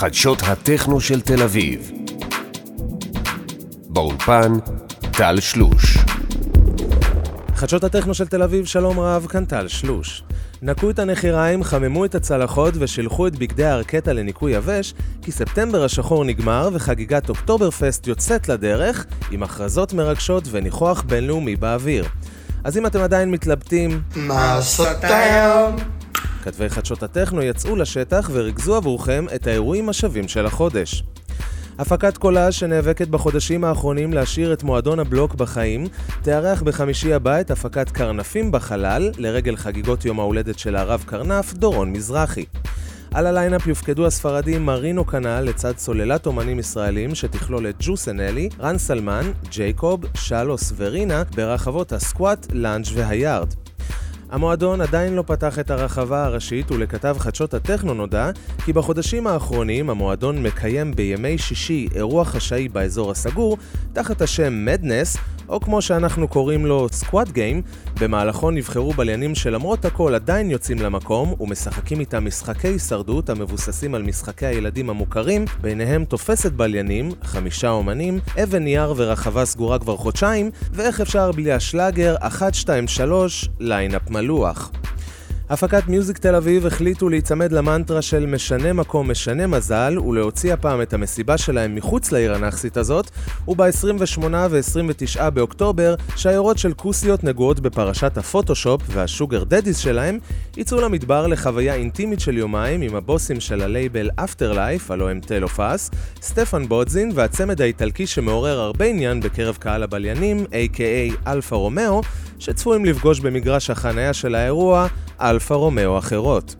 חדשות הטכנו של תל אביב. באולפן, טל שלוש. חדשות הטכנו של תל אביב, שלום רב, כאן טל שלוש. נקו את הנחיריים, חממו את הצלחות ושילחו את בגדי הארקטה לניקוי יבש, כי ספטמבר השחור נגמר וחגיגת אוקטובר פסט יוצאת לדרך, עם הכרזות מרגשות וניחוח בינלאומי באוויר. אז אם אתם עדיין מתלבטים, מה לעשות היום? כתבי חדשות הטכנו יצאו לשטח וריכזו עבורכם את האירועים השווים של החודש. הפקת קולאז' שנאבקת בחודשים האחרונים להשאיר את מועדון הבלוק בחיים, תארח בחמישי הבא את הפקת קרנפים בחלל, לרגל חגיגות יום ההולדת של הרב קרנף, דורון מזרחי. על הליינאפ יופקדו הספרדים מרינו קנאל לצד סוללת אומנים ישראלים שתכלול את ג'וסנלי, רן סלמן, ג'ייקוב, שלוס ורינה ברחבות ה-squat, לאנג' וה-yard. המועדון עדיין לא פתח את הרחבה הראשית ולכתב חדשות הטכנו נודע כי בחודשים האחרונים המועדון מקיים בימי שישי אירוע חשאי באזור הסגור תחת השם Madness, או כמו שאנחנו קוראים לו Squid Game, במהלכו נבחרו בליינים שלמרות הכל עדיין יוצאים למקום ומשחקים איתם משחקי הישרדות המבוססים על משחקי הילדים המוכרים, ביניהם תופסת בליינים, חמישה אומנים, אבן נייר ורחבה סגורה כבר חודשיים, ואיך אפשר בלי השלאגר? 123 line-up מלוח. הפקת מיוזיק תל אביב החליטו להיצמד למנטרה של משנה מקום משנה מזל ולהוציא הפעם את המסיבה שלהם מחוץ לעיר הנכסית הזאת וב-28 ו-29 באוקטובר שיירות של כוסיות נגועות בפרשת הפוטושופ וה sugar daddies שלהם יצאו למדבר לחוויה אינטימית של יומיים עם הבוסים של הלייבל Afterlife, הלא הם Tale of Us, Stephan Bodzin והצמד האיטלקי שמעורר הרבה עניין בקרב קהל הבליינים, a.k.a אלפה רומאו, שצפויים לפגוש במגרש החניה של האירוע אלפה רומאו אחרות.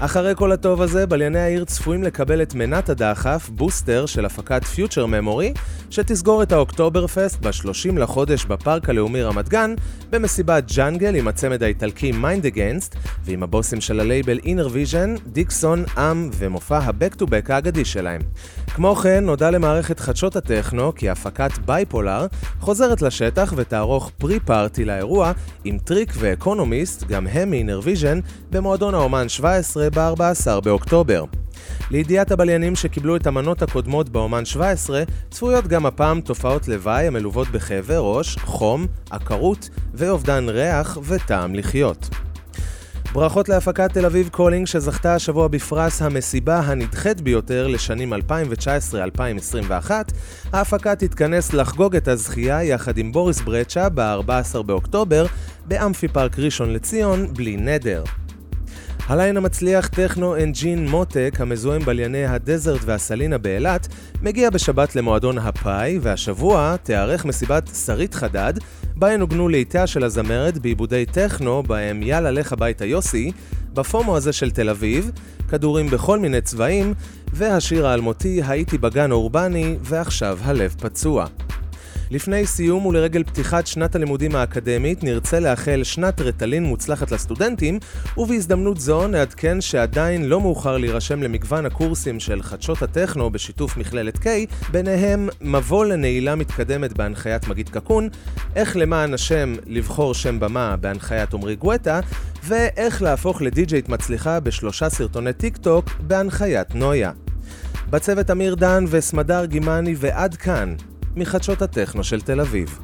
אחרי כל הטוב הזה, בלייני העיר צפויים לקבל את מנת הדחף, בוסטר של הפקת Future Memory, שתסגור את האוקטובר פסט ב-30 לחודש בפארק הלאומי רמת גן, במסיבת ג'אנגל עם הצמד האיטלקי Mind Against, ועם הבוסים של הלייבל Innervisions, Dixon, Âme ומופע ה-Back to Back האגדי שלהם. כמו כן, נודע למערכת חדשות הטכנו כי הפקת בייפולר חוזרת לשטח ותערוך pre-party לאירוע עם Trikk ו Echonomist, גם הם ויז'ן, במועדון האומן 17 ב-14 באוקטובר. לידיעת הבליינים שקיבלו את המנות הקודמות באומן 17, צפויות גם הפעם תופעות לוואי המלוות בכאבי ראש, חום, עקרות ואובדן ריח וטעם לחיות. ברכות להפקת תל אביב Calling שזכתה השבוע בפרס המסיבה הנדחית ביותר לשנים 2019-2021. ההפקה תתכנס לחגוג את הזכייה יחד עם Boris Brejcha ב-14 באוקטובר באמפי פארק ראשון לציון, בלי נדר. הליין המצליח טכנו אנג'ין מוטק, המזוהה עם בלייני הדזרט והסלינה באילת, מגיע בשבת למועדון הפאי, והשבוע תארח מסיבת שרית חדד, בה ינוגנו להיטיה של הזמרת בעיבודי טכנו, בהם יאללה לך הביתה יוסי, ב FOMO הזה של תל אביב, כדורים בכל מיני צבעים, והשיר האלמותי הייתי בגן אורבני, ועכשיו הלב פצוע. לפני סיום ולרגל פתיחת שנת הלימודים האקדמית נרצה לאחל שנת רטלין מוצלחת לסטודנטים ובהזדמנות זו נעדכן שעדיין לא מאוחר להירשם למגוון הקורסים של חדשות הטכנו בשיתוף מכללת K, ביניהם מבוא לנעילה מתקדמת בהנחיית מגיד קקון, איך למען השם לבחור שם במה בהנחיית עמרי גואטה ואיך להפוך לדי-ג'יית מצליחה בשלושה סרטוני טיק טוק בהנחיית נויה. בצוות אמיר דן וסמדר גימני ועד כאן מחדשות הטכנו של תל אביב.